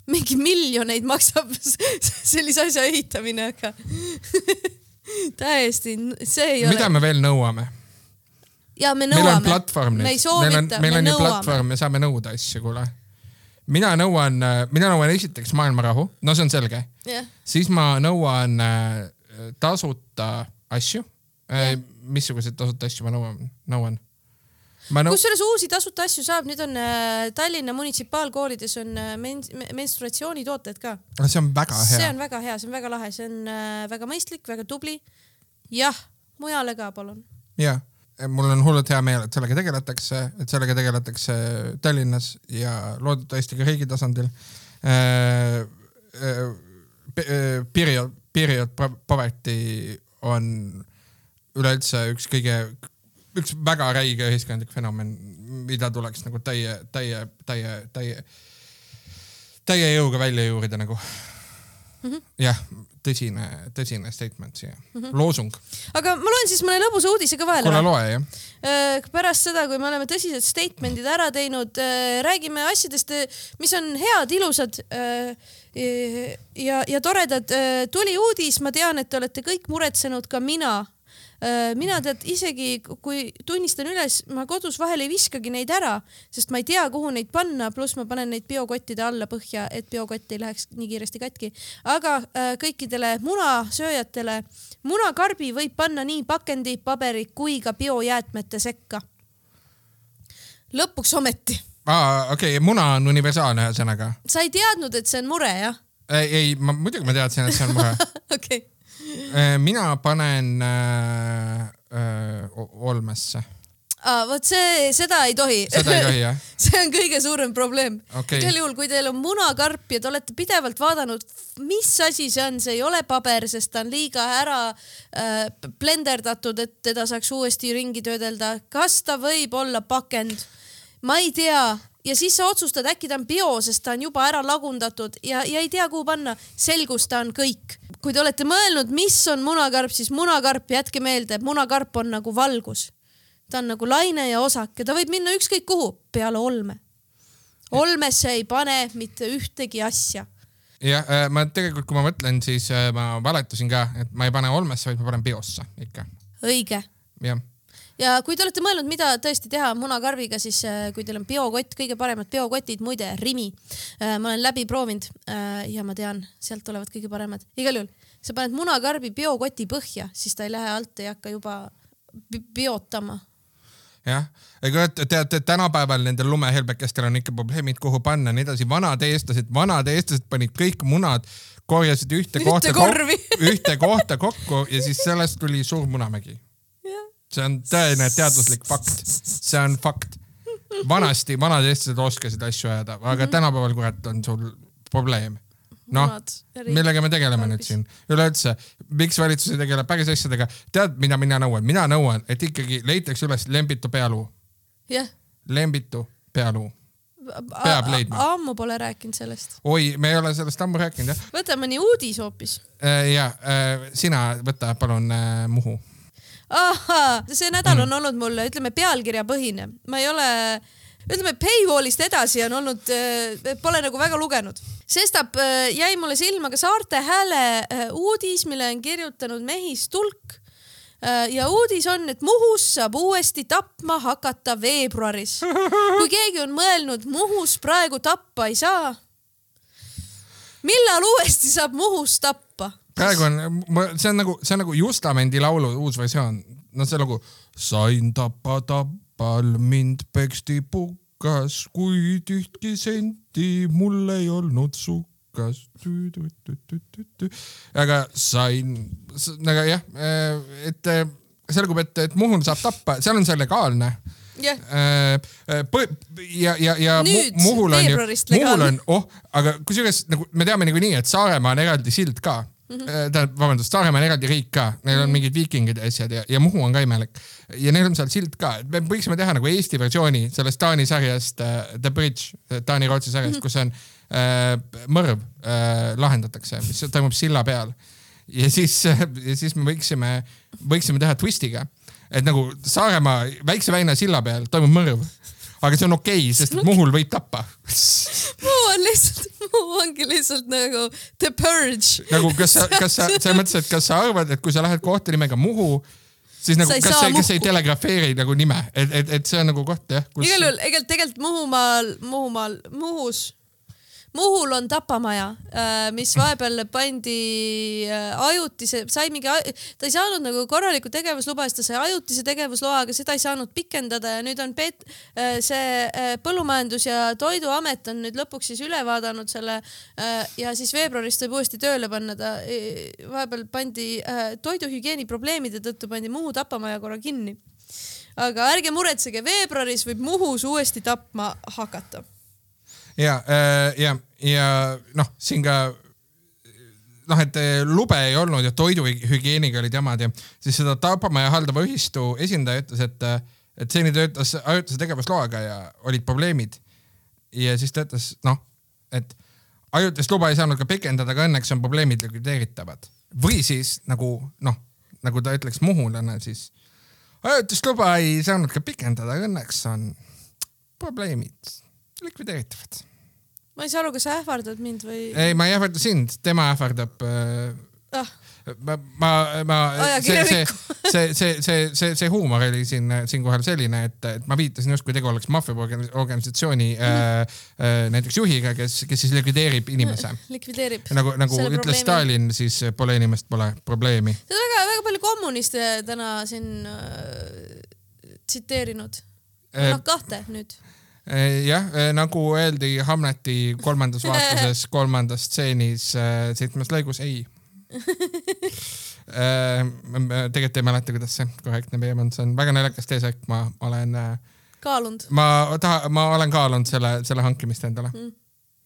mingi miljoneid maksab sellise asja ehitamine, aga täiesti, see ei mida ole. me veel nõuame? ja me meil on nõuame. platvorm me nüüd ei, soovita, meil me on ju nõuame. platvorm, me saame nõuda asju, kuule. Mina nõuan, mina nõuan esiteks maailmarahu, no see on selge, jah, siis ma nõuan äh, tasuta asju. missuguseid tasuta asju ma nõuan, nõuan? nõuan, kusjuures uusi tasuta asju saab, nüüd on äh, Tallinna munitsipaalkoolides on äh, men-, menstruatsioonitooted ka. see on väga see hea. on väga hea, see on väga lahe, see on äh, väga mõistlik, väga tubli. jah, mujale ka palun. ja, mul on hullult hea meel, et sellega tegeletakse, et sellega tegeletakse Tallinnas ja loodetavasti ka riigi tasandil. Period, period poverty on üleüldse üks kõige, üks väga räige ühiskondlik fenomen, mida tuleks nagu täie, täie, täie, täie, täie jõuga välja juurida nagu -hmm.. jah, tõsine, tõsine statement siia mm, -hmm. loosung. aga ma loen siis mõne lõbusa uudise ka vahele kuule, loe jah. Äh, pärast seda, kui me oleme tõsised statement'id ära teinud, räägime asjadest, mis on head, ilusad äh, ja, ja toredad. tuli uudis, ma tean, et te olete kõik muretsenud, ka mina. Mina tead isegi, kui tunnistan üles, ma kodus vahel ei viskagi neid ära, sest ma ei tea, kuhu neid panna, pluss ma panen neid biokottide alla põhja, et biokott ei läheks nii kiiresti katki. aga äh, kõikidele munasööjatele, munakarbi võib panna nii pakendi, paberi kui ka biojäätmete sekka. lõpuks ometi, aa, okei okay,, muna on universaalne ühesõnaga. sa ei teadnud, et see on mure, jah? ei, ei, ma muidugi ma teadsin, et see on mure. okei, mina panen äh, äh, olmesse. vot see, seda ei tohi. seda ei tohi jah? see on kõige suurem probleem Okei. igal juhul, kui teil on munakarp ja te olete pidevalt vaadanud, mis asi see on, see ei ole paber, sest ta on liiga ära äh, blenderdatud, et teda saaks uuesti ringi töödelda. kas ta võib olla pakend? ma ei tea ja siis sa otsustad, äkki ta on bio, sest ta on juba ära lagundatud ja, ja ei tea, kuhu panna. selgus, ta on kõik. Kui te olete mõelnud, mis on munakarp, siis munakarp, jätke meelde, munakarp on nagu valgus. ta on nagu laine ja osak ja ta võib minna ükskõik kuhu peale olme. olmesse ei pane mitte ühtegi asja. jah, ma tegelikult, kui ma mõtlen, siis äh, ma valetasin ka, et ma ei pane olmesse, vaid ma panen biosse ikka. õige jah, ja kui te olete mõelnud, mida tõesti teha munakarbiga, siis äh, kui teil on biokott, kõige paremad biokotid, muide Rimi, ma olen läbi proovinud äh, ja ma tean, sealt tulevad kõige paremad. igal juhul, sa paned munakarbi biokoti põhja, siis ta ei lähe alt, ei hakka juba bi- biotama. jah. ega teate, tänapäeval nendel lumehelbekestel on ikka probleemid, kuhu panna ja nii edasi. vanad eestlased, vanad eestlased panid kõik munad, korjasid ühte Ühte kohta ühte kohta kokku ja siis sellest tuli suur munamägi. See on tõene teaduslik fakt, see on fakt. vanasti vanad eestlased oskasid asju ajada, aga Mhm. tänapäeval kurat on sul probleem. noh, millega me tegeleme nüüd siin üleüldse, miks valitsus ei tegele päris asjadega, tead, mida mina nõuan, mina nõuan, et ikkagi leitakse üles Lembitu pealuu, jah, Lembitu pealuu. Peab leidma. ammu pole rääkinud sellest. oi, me ei ole sellest ammu rääkinud jah võta mõni uudis hoopis. äh,. ja äh, sina võta palun äh, Muhu. ahhaa, see nädal Mm. on olnud mul, ütleme pealkirjapõhine, ma ei ole, ütleme paywall'ist edasi on olnud, pole nagu väga lugenud. sestap äh, jäi mulle silma ka Saarte Hääle äh, uudis, mille on kirjutanud Mehis Tulk. ja uudis on, et Muhus saab uuesti tapma hakata veebruaris. kui keegi on mõelnud, Muhus praegu tappa ei saa. millal uuesti saab Muhus tappa? Praegu on, see on nagu, see on nagu Justamendi laulu uus versioon. no see on nagu sain tappa, tappa, Tapal mind peksti pukas, kuid ühtki senti mul ei olnud sukas. aga sain, aga jah, et äh, selgub, et, et Muhul saab tappa, seal on see legaalne Äh, põ- ja, ja, ja Nüüd, Muhul on ju, Muhul on, oh, aga kusjuures nagu me teame niikuinii, et Saaremaa on eraldi sild ka. tähendab, vabandust, Saaremaa on eraldi riik ka, neil on mingid viikingid ja asjad ja, ja Muhu on ka imelik. ja neil on seal sild ka, et me võiksime teha nagu Eesti versiooni sellest Taani sarjast uh, The Bridge, Taani-Rootsi sarjast mm, -hmm. kus on uh, mõrv uh, lahendatakse, mis toimub silla peal. ja siis, ja siis me võiksime, võiksime teha twistiga, et nagu Saaremaa väikse väina silla peal toimub mõrv, aga see on okei okay,, sest Muhul võib tappa. Muu on lihtsalt, Muu ongi lihtsalt nagu the purge. nagu kas sa, kas sa selles mõttes, et kas sa arvad, et kui sa lähed kohta nimega Muhu, siis nagu kas sa, kas sa ei Muhu. telegrafeeri nagu nime, et, et, et see on nagu koht jah, kus igal juhul, tegelikult, tegelikult Muhumaal, Muhumaal, Muhus, Muhul on tapamaja, mis vahepeal pandi äh, ajutise, sai mingi, ta ei saanud nagu korralikku tegevusluba, siis ta sai ajutise tegevusloa, aga seda ei saanud pikendada ja nüüd on pet-, see äh, Põllumajandus- ja Toiduamet on nüüd lõpuks siis üle vaadanud selle äh, ja siis veebruarist võib uuesti tööle panna ta. vahepeal pandi äh, toiduhügieeni probleemide tõttu pandi Muhu tapamaja korra kinni aga ärge muretsege, veebruaris võib Muhus uuesti tapma hakata. ja, ja, ja noh, siin ka noh, et eh, lube ei olnud ja toiduhügieeniga olid jamad ja siis seda Tapamaja haldava ühistu esindaja ütles, et, et seni töötas ajutise tegevusloaga ja olid probleemid. ja siis ta ütles, noh, et ajutist luba ei saanud ka pikendada, aga õnneks on probleemid likvideeritavad. või siis nagu noh, nagu ta ütleks muhulane, siis ajutist luba ei saanud ka pikendada, õnneks on probleemid likvideeritavad. ma ei saa aru, kas sa ähvardad mind või? ei, ma ei ähvarda sind, tema ähvardab äh,. ah, ma, ma, ma, see, see, see, see, see, see, see huumor oli siin, siinkohal selline, et, et ma viitasin justkui tegu oleks maffiaorganisatsiooni äh, äh, näiteks juhiga, kes, kes siis likvideerib inimese. likvideerib. nagu, nagu Selle ütles probleemi. Stalin, siis pole inimest, pole probleemi. seda väga, väga palju kommuniste täna siin äh, tsiteerinud. Äh, noh, kahte nüüd. jah, nagu öeldi Hamleti kolmandas vaatuses kolmandas stseenis äh, seitsmes lõigus, ei. tegelikult ei mäleta, kuidas see korrektne peem on, see on väga naljakas teesekk, ma olen, kaalunud, ma taha, ma olen kaalunud selle, selle hankimist endale.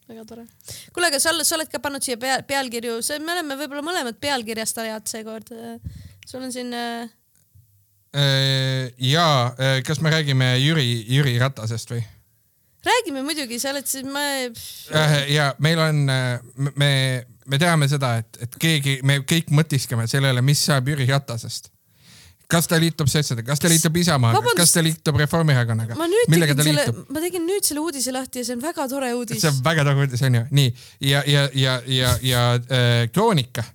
väga tore. kuule, aga sa oled, sa oled ka pannud siia pea, pealkirju, me oleme võib-olla mõlemad pealkirjastajad seekord. sul on siin äh, ja kas me räägime Jüri, Jüri Ratasest või? Räägime muidugi, sa oled siis, ma, ja meil on, me, me teame seda, et, et keegi, me kõik mõtiskleme selle üle, mis saab Jüri Ratasest. kas ta liitub sotsidega, kas ta liitub Isamaaga, kas ta liitub Reformierakonnaga millega ta selle liitub?, ma tegin nüüd selle uudise lahti ja see on väga tore uudis see on väga tore uudis onju, nii ja, ja, ja, ja, ja äh, Kroonika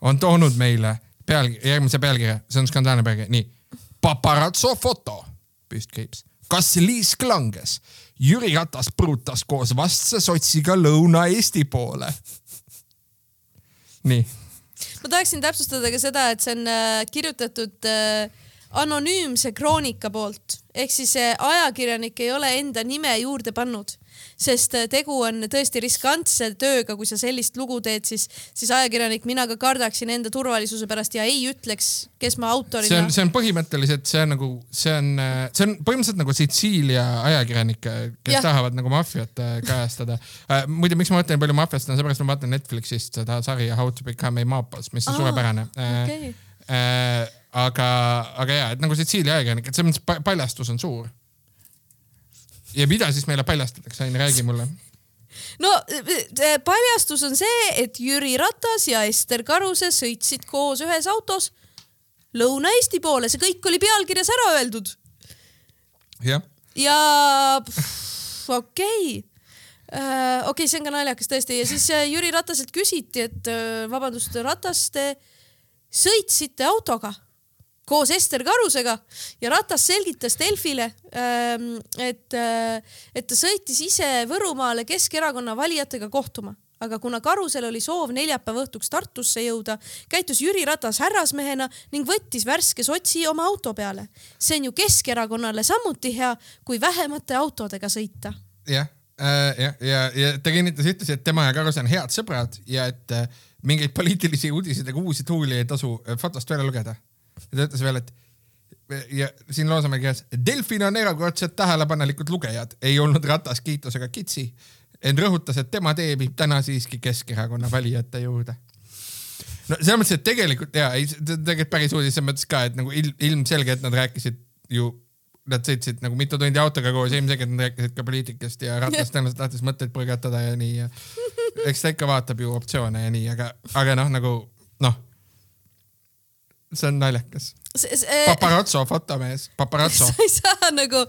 on toonud meile pealkirja, järgmise pealkirja, see on skandaalne pealkiri, nii. Paparazzo foto, püstkriips, kas liisk langes? Jüri Ratas pruutas koos vastse sotsiga Lõuna-Eesti poole. nii, ma tahaksin täpsustada ka seda, et see on äh, kirjutatud äh, anonüümse kroonika poolt. Ehk siis ajakirjanik ei ole enda nime juurde pannud, sest äh, tegu on tõesti riskantse tööga, kui sa sellist lugu teed, siis, siis ajakirjanik, mina ka kardaksin enda turvalisuse pärast ja ei ütleks, kes ma see autorina on, see on põhimõtteliselt, see on nagu, see on, see on põhimõtteliselt nagu Sitsiilia ajakirjanikke, kes ja. tahavad nagu maffiat äh, kajastada äh,. muide, miks ma mõtlen palju maffiast, on seepärast, ma vaatan Netflixist seda sarja How to become a mafia, mis on Aa, suurepärane äh, okei. äh, aga, aga ja, et nagu Sitsiilia ajakirjanik, et selles mõttes pa- paljastus on suur. Ja mida siis meile paljastatakse, Ain, räägi mulle. no äh, paljastus on see, et Jüri Ratas ja Ester Karuse sõitsid koos ühes autos Lõuna-Eesti poole, see kõik oli pealkirjas ära öeldud. Jah, ja pff, okei. Äh,, okei okay,, see on ka naljakas tõesti. Ja siis äh, Jüri Rataselt küsiti, et äh, vabandust, Ratas, te sõitsite autoga koos Ester Karusega ja Ratas selgitas Delfile, et, et ta sõitis ise Võrumaale Keskerakonna valijatega kohtuma, aga kuna Karusel oli soov neljapäeva õhtuks Tartusse jõuda, käitus Jüri Ratas härrasmehena ning võttis värske sotsi oma auto peale. see on ju Keskerakonnale samuti hea, kui vähemate autodega sõita. jah äh,, jah, ja, ja, ta kinnitas, ütles, et tema ja Karus on head sõbrad ja et äh, mingeid poliitilisi uudiseid ega uusi tuuli ei tasu äh, fotost välja lugeda. Ja ta ütles veel, et ja siin loos on meil kirjas, Delfil on erakordselt tähelepanelikud lugejad, ei olnud Ratas kiitusega kitsi, ent rõhutas, et tema tee viib täna siiski Keskerakonna valijate juurde. no selles mõttes, et tegelikult ja ei, tegelikult päris uudis selles mõttes ka, et nagu ilm, ilmselge, et nad rääkisid ju nad sõitsid nagu mitu tundi autoga koos, ilmselgelt nad rääkisid ka poliitikast ja Ratas tõenäoliselt tahtis mõtteid põrgatada ja nii ja eks ta ikka vaatab ju optsioone ja nii, aga, aga noh, nagu noh, see on naljakas. Paparazzo fotomees, paparazzo. sa ei saa nagu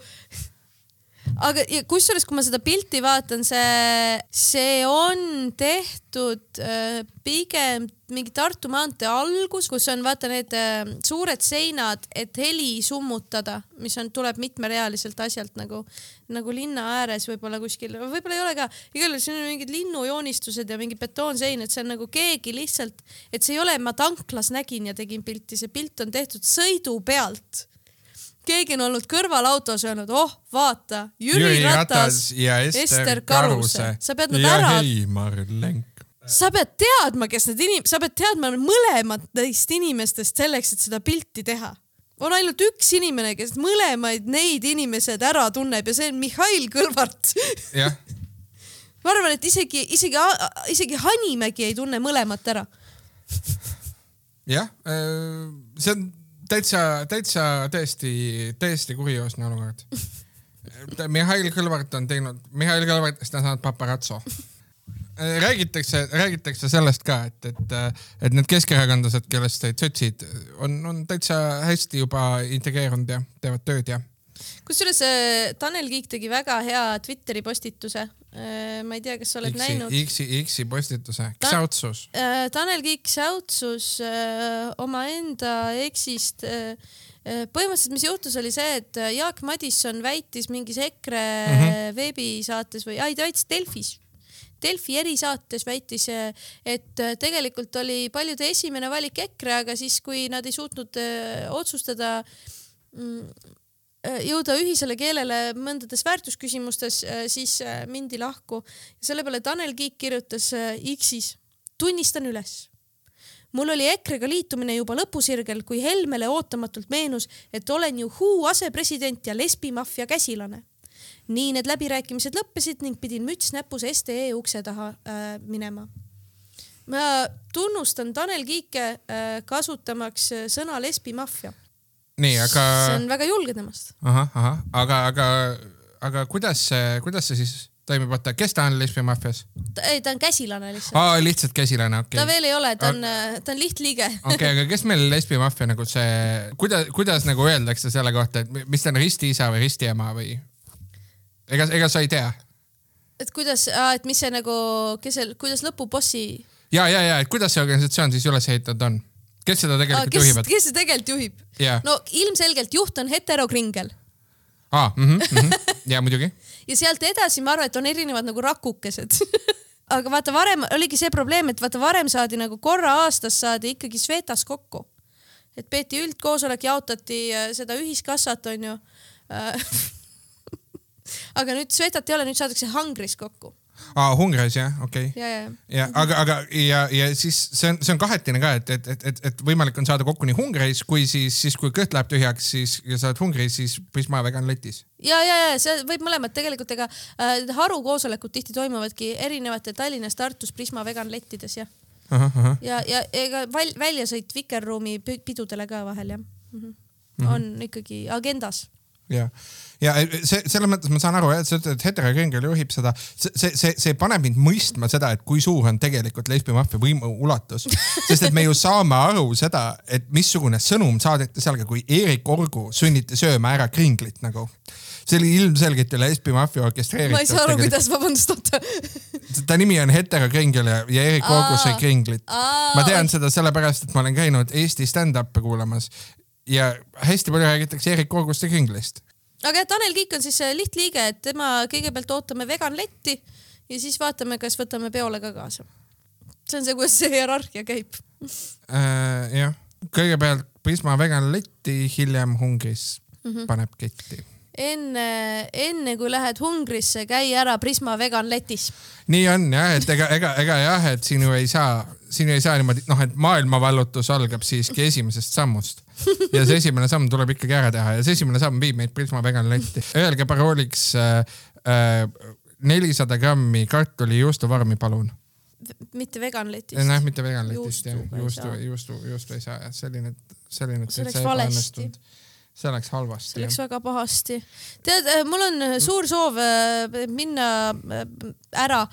aga kusjuures, kui ma seda pilti vaatan, see, see on tehtud äh, pigem mingi Tartu maantee algus, kus on vaata need äh, suured seinad, et heli summutada, mis on, tuleb mitmerealiselt asjalt nagu, nagu linna ääres võib-olla kuskil, võib-olla ei ole ka, igal juhul siin on mingid linnujoonistused ja mingi betoonsein, et see on nagu keegi lihtsalt, et see ei ole, ma tanklas nägin ja tegin pilti, see pilt on tehtud sõidu pealt keegi on olnud kõrval autos öelnud, oh vaata, Jüri, Ratas, ja Ester, Ester Karuse. sa pead nad ära. Heimar Lenk. sa pead teadma, kes need inim-, sa pead teadma mõlemat neist inimestest selleks, et seda pilti teha. on ainult üks inimene, kes mõlemaid neid inimesed ära tunneb ja see on Mihhail Kõlvart. jah ma arvan, et isegi, isegi, isegi Hanimägi ei tunne mõlemat ära. jah, äh, see on täitsa, täitsa tõesti, täiesti kurioosne olukord. Mihhail Kõlvart on teinud, Mihhail Kõlvartist on saanud paparazzo. räägitakse, räägitakse sellest ka, et, et, et need keskerakondlased, kellest said sotsid, on, on täitsa hästi juba integreerunud ja teevad tööd ja kusjuures äh, Tanel Kiik tegi väga hea Twitteri postituse. Äh, ma ei tea, kas sa oled X-i, näinud. X-i, X-i postituse, ksäutsus Ta,. Äh, Tanel Kiik säutsus omaenda X-ist põhimõtteliselt, mis juhtus, oli see, et Jaak Madisson väitis mingis EKRE mm -hmm. veebisaates või, ei ta väitis Delfis Delfi erisaates väitis, et tegelikult oli paljude esimene valik EKRE, aga siis, kui nad ei suutnud otsustada mm, Äh, jõuda ühisele keelele mõndades väärtusküsimustes, äh, siis äh, mindi lahku. selle peale Tanel Kiik kirjutas X-is, tunnistan üles. mul oli EKRE-ga liitumine juba lõpusirgel, kui Helmele ootamatult meenus, et olen ju Who asepresident ja lesbimaffia käsilane. nii need läbirääkimised lõppesid ning pidin müts näpus STE ukse taha äh, minema ma tunnustan Tanel Kiike äh, kasutamaks sõna lesbimaffia nii, aga. see on väga julge temast. ahah, ahah, aga, aga, aga kuidas see, kuidas see siis toimib, oota, kes ta on lesbimaffias? ei, ta on käsilane lihtsalt. aa, lihtsalt käsilane, okei okay.. ta veel ei ole, ta on aga..., ta on lihtliige. okei okay,, aga kes meil lesbimaffia nagu see, kuidas, kuidas nagu öeldakse selle kohta, et mis ta on, ristiisa või ristiema või? ega, ega sa ei tea? et kuidas, et mis see nagu, kes see, kuidas lõpubossi? ja, ja, ja, et kuidas see organisatsioon siis üles ehitatud on? Kes seda tegelikult kes, juhivad? kes seda tegelikult juhib yeah.? no ilmselgelt juht on heterokringel. aa ah,, mm -hmm. ja muidugi. ja sealt edasi ma arvan, et on erinevad nagu rakukesed aga vaata, varem oligi see probleem, et vaata, varem saadi nagu korra aastas saadi ikkagi Svetas kokku. et peeti üldkoosolek, jaotati äh, seda ühiskassat, onju äh, aga nüüd Svetat ei ole, nüüd saadakse Hungris kokku aa, Hungris jah, okei okay.. ja, ja, ja aga, aga ja, ja siis see on, see on kahetine ka, et, et, et, et, et võimalik on saada kokku nii Hungris kui siis, siis kui kõht läheb tühjaks, siis ja sa oled Hungris, siis Prisma vegan letis. ja, ja, ja see võib mõlemat tegelikult, ega äh, harukoosolekud tihti toimuvadki erinevate Tallinnas, Tartus Prisma vegan lettides jah. ja, ja ega val, väljasõit Vikerruumi pidudele ka vahel jah mm. -hmm. Mm -hmm. on ikkagi agendas ja, ja see selles mõttes ma saan aru jah, et sa ütled, et heterokringel juhib seda, see, see, see, paneb mind mõistma seda, et kui suur on tegelikult lesbimaffia võimu ulatus. sest et me ju saame aru seda, et missugune sõnum saadeti seal, kui Eerik Orgu sunniti sööma ära kringlit nagu see oli ilmselgelt ju lesbimaffia orkestreeritud. ma ei saa aru, kuidas, vabandust, oota. ta nimi on heterokringel ja, ja Eerik Orgu sai kringlit. ma tean seda sellepärast, et ma olen käinud Eesti stand-up'e kuulamas ja hästi palju räägitakse Erik Orgust ja Kringlist. Aga Tanel Kiik on siis lihtliige, et tema kõigepealt ootame vegan letti ja siis vaatame, kas võtame peole ka kaasa. see on see, kuidas see hierarhia käib. äh,. jah, kõigepealt Prisma vegan letti, hiljem Hungris mm -hmm. paneb ketti. enne, enne kui lähed Hungrisse, käi ära Prisma vegan letis. nii on jah, et ega, ega, ega jah, et siin ju ei saa, siin ei saa niimoodi, noh, et maailmavallutus algab siiski esimesest sammust ja see esimene samm tuleb ikkagi ära teha ja see esimene samm viib meid Prisma vegan letti. Öelge parooliks nelisada äh, grammi kartulijuustuvormi, palun. mitte vegan letist. noh, mitte vegan letist jah, juustu juustu, juustu ei saa jah, selline, selline. See oleks valesti.. see oleks halvasti see läks väga pahasti. tead, mul on äh, suur soov äh, minna äh, ära.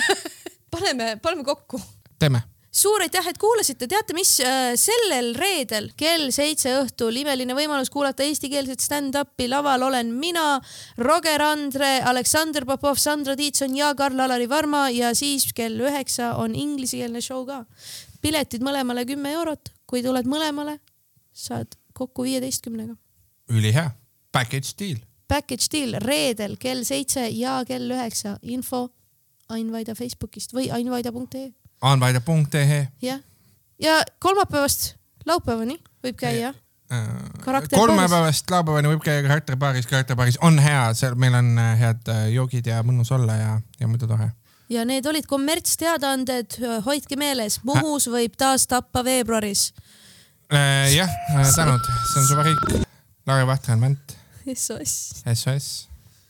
paneme, paneme kokku teeme. suur aitäh, et kuulasite, teate mis, sellel reedel kell seitse õhtul imeline võimalus kuulata eestikeelset stand-up'i, laval olen mina, Roger Andre, Aleksander Popov, Sandra Tiitson ja Karl-Alari Varma ja siis kell üheksa on inglisekeelne show ka. piletid mõlemale kümme eurot, kui tuled mõlemale, saad kokku viieteistkümnega. ülihea, package deal. Package deal reedel kell seitse ja kell üheksa, info Ain Vaida Facebookist või ainvaida.ee anvaida.ee jah, ja kolmapäevast laupäevani võib käia. Karakter Äh, kolmapäevast laupäevani võib käia karakterbaaris, karakterbaaris on hea, seal meil on äh, head äh, joogid ja mõnus olla ja, ja muidu tore. ja need olid kommertsteadaanded, hoidke meeles, Muhus võib taas tappa veebruaris. jah, tänud, see on suva riik. Lauri Vahtre on vänt, SOS. SOS